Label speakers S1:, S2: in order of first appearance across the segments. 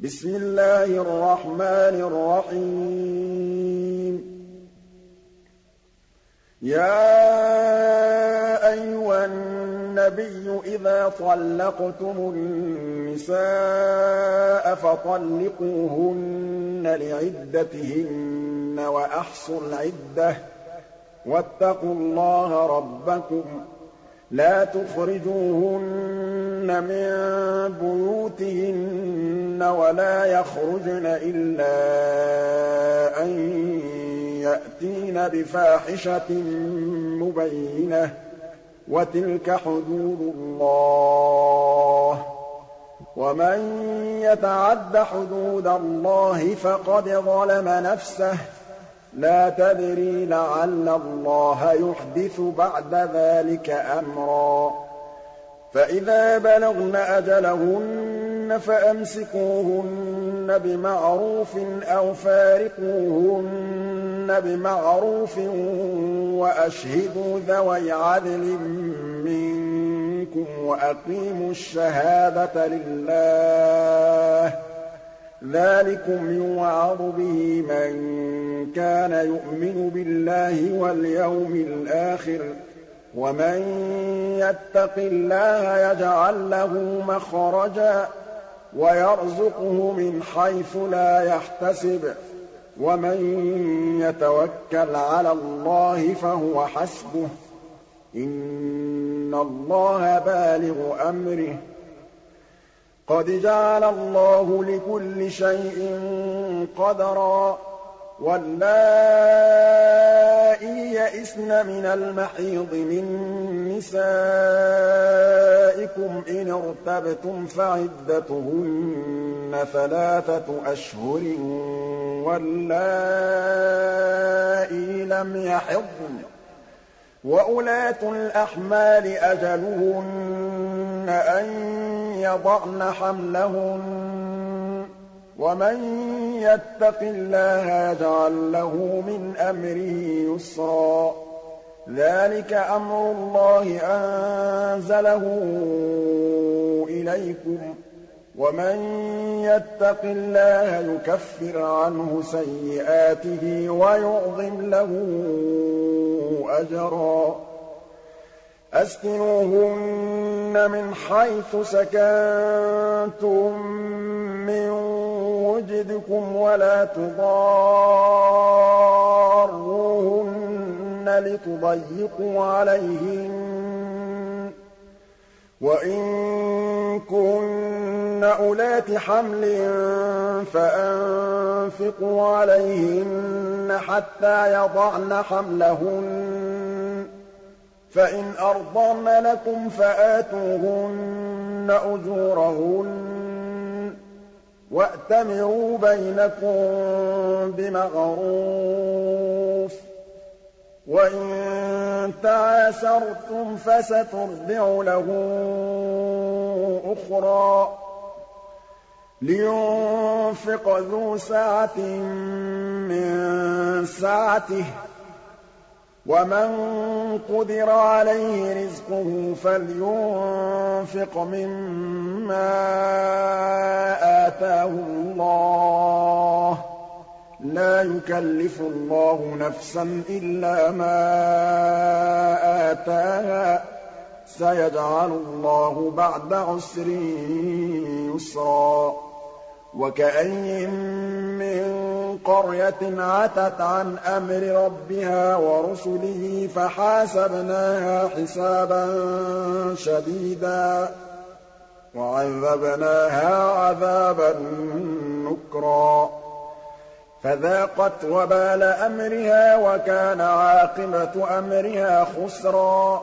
S1: بِسْمِ اللَّهِ الرَّحْمَٰنِ الرَّحِيمِ يَا أَيُّهَا النَّبِيُّ إِذَا طَلَّقْتُمُ النِّسَاءَ فَطَلِّقُوهُنَّ لِعِدَّتِهِنَّ وَأَحْصُوا الْعِدَّةَ ۖ وَاتَّقُوا اللَّهَ رَبَّكُمْ لَا تُخْرِجُوهُنَّ مِن بُيُوتِهِنَّ وَلَا يَخْرُجْنَ إِلَّا أَن يَأْتِينَ بِفَاحِشَةٍ مُّبَيِّنَةٍ ۚ وَتِلْكَ حُدُودُ اللَّهِ ۚ وَمَن يَتَعَدَّ حُدُودَ اللَّهِ فَقَدْ ظَلَمَ نَفْسَهُ لَّا تَدْرِي لَعَلَّ اللَّهَ يُحْدِثُ بَعْدَ ذَٰلِكَ أَمْرًا فَإِذَا بَلَغْنَ أَجَلَهُنَّ فَأَمْسِكُوهُنَّ بِمَعْرُوفٍ أَوْ فَارِقُوهُنَّ بِمَعْرُوفٍ وَأَشْهِدُوا ذَوَيْ عَدْلٍ مِّنكُمْ وَأَقِيمُوا الشَّهَادَةَ لِلَّهِ ۚ ذَٰلِكُمْ يُوعَظُ بِهِ مَن كَانَ يُؤْمِنُ بِاللَّهِ وَالْيَوْمِ الْآخِرِ ۗ وَمَن يَتَّقِ اللَّهَ يَجْعَل لَّهُ مَخْرَجًا وَيَرْزُقْهُ مِنْ حَيْثُ لَا يَحْتَسِبُ ۚ وَمَن يَتَوَكَّلْ عَلَى اللَّهِ فَهُوَ حَسْبُهُ ۚ إِنَّ اللَّهَ بَالِغُ أَمْرِهِ ۚ قَدْ جَعَلَ اللَّهُ لِكُلِّ شَيْءٍ قَدْرًا وَاللَّائِي يَئِسْنَ مِنَ الْمَحِيضِ مِن نِّسَائِكُمْ إِنِ ارْتَبْتُمْ فَعِدَّتُهُنَّ ثَلَاثَةُ أَشْهُرٍ وَاللَّائِي لَمْ يَحِضْنَ ۚ وَأُولَاتُ الْأَحْمَالِ أَجَلُهُنَّ أَن يَضَعْنَ حَمْلَهُنَّ وَمَن يَتَّقِ اللَّهَ يَجْعَل لَّهُ مِنْ أَمْرِهِ يُسْرًا ذَٰلِكَ أَمْرُ اللَّهِ أَنزَلَهُ إِلَيْكُمْ ۚ وَمَن يَتَّقِ اللَّهَ يُكَفِّرْ عَنْهُ سَيِّئَاتِهِ وَيُعْظِمْ لَهُ أَجْرًا أَسْكِنُوهُنَّ مِنْ حَيْثُ سَكَنتُم مِّن مُجْدِكُمْ وَلَا تُضَارُّوهُنَّ لِتُضَيِّقُوا عَلَيْهِنَّ ۚ وَإِن كُنَّ أُولَاتِ حَمْلٍ فَأَنفِقُوا عَلَيْهِنَّ حَتَّىٰ يَضَعْنَ حَمْلَهُنَّ ۚ فَإِنْ أَرْضَعْنَ لَكُمْ فَآتُوهُنَّ أُجُورَهُنَّ وَأْتَمِرُوا بَيْنَكُم بِمَعْرُوفٍ ۖ وَإِن تَعَاسَرْتُمْ فَسَتُرْضِعُ لَهُ أُخْرَىٰ لِيُنفِقْ ذُو سَعَةٍ مِّن سَعَتِهِ وَمَن قُدِرَ عَلَيْهِ رِزْقُهُ فَلْيُنفِقْ مِمَّا آتَاهُ اللَّهُ ۚ لَا يُكَلِّفُ اللَّهُ نَفْسًا إِلَّا مَا آتَاهَا ۚ سَيَجْعَلُ اللَّهُ بَعْدَ عُسْرٍ يُسْرًا وَكَأَيِّن مِّن قَرْيَةٍ عَتَتْ عَنْ أَمْرِ رَبِّهَا وَرُسُلِهِ فَحَاسَبْنَاهَا حِسَابًا شَدِيدًا وَعَذَّبْنَاهَا عَذَابًا نُّكْرًا فَذَاقَتْ وَبَالَ أَمْرِهَا وَكَانَ عَاقِبَةُ أَمْرِهَا خُسْرًا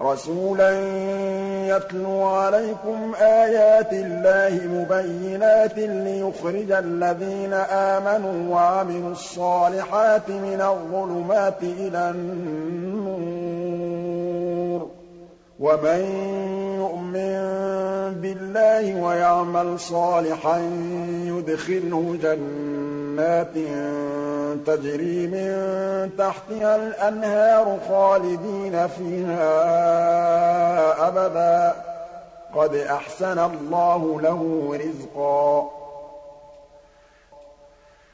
S1: رَسُولًا يَتْلُو عَلَيْكُمْ آيَاتِ اللَّهِ مُبَيِّنَاتٍ لِّيُخْرِجَ الَّذِينَ آمَنُوا وَعَمِلُوا الصَّالِحَاتِ مِنَ الظُّلُمَاتِ إِلَى النُّورِ وَمَن يُؤْمِن بِاللَّهِ وَيَعْمَلْ صَالِحًا يُدْخِلْهُ جَنَّاتٍ تَجْرِي مِن تَحْتِهَا الْأَنْهَارُ خَالِدِينَ فِيهَا أَبَدًا ۚ قَدْ أَحْسَنَ اللَّهُ لَهُ رِزْقًا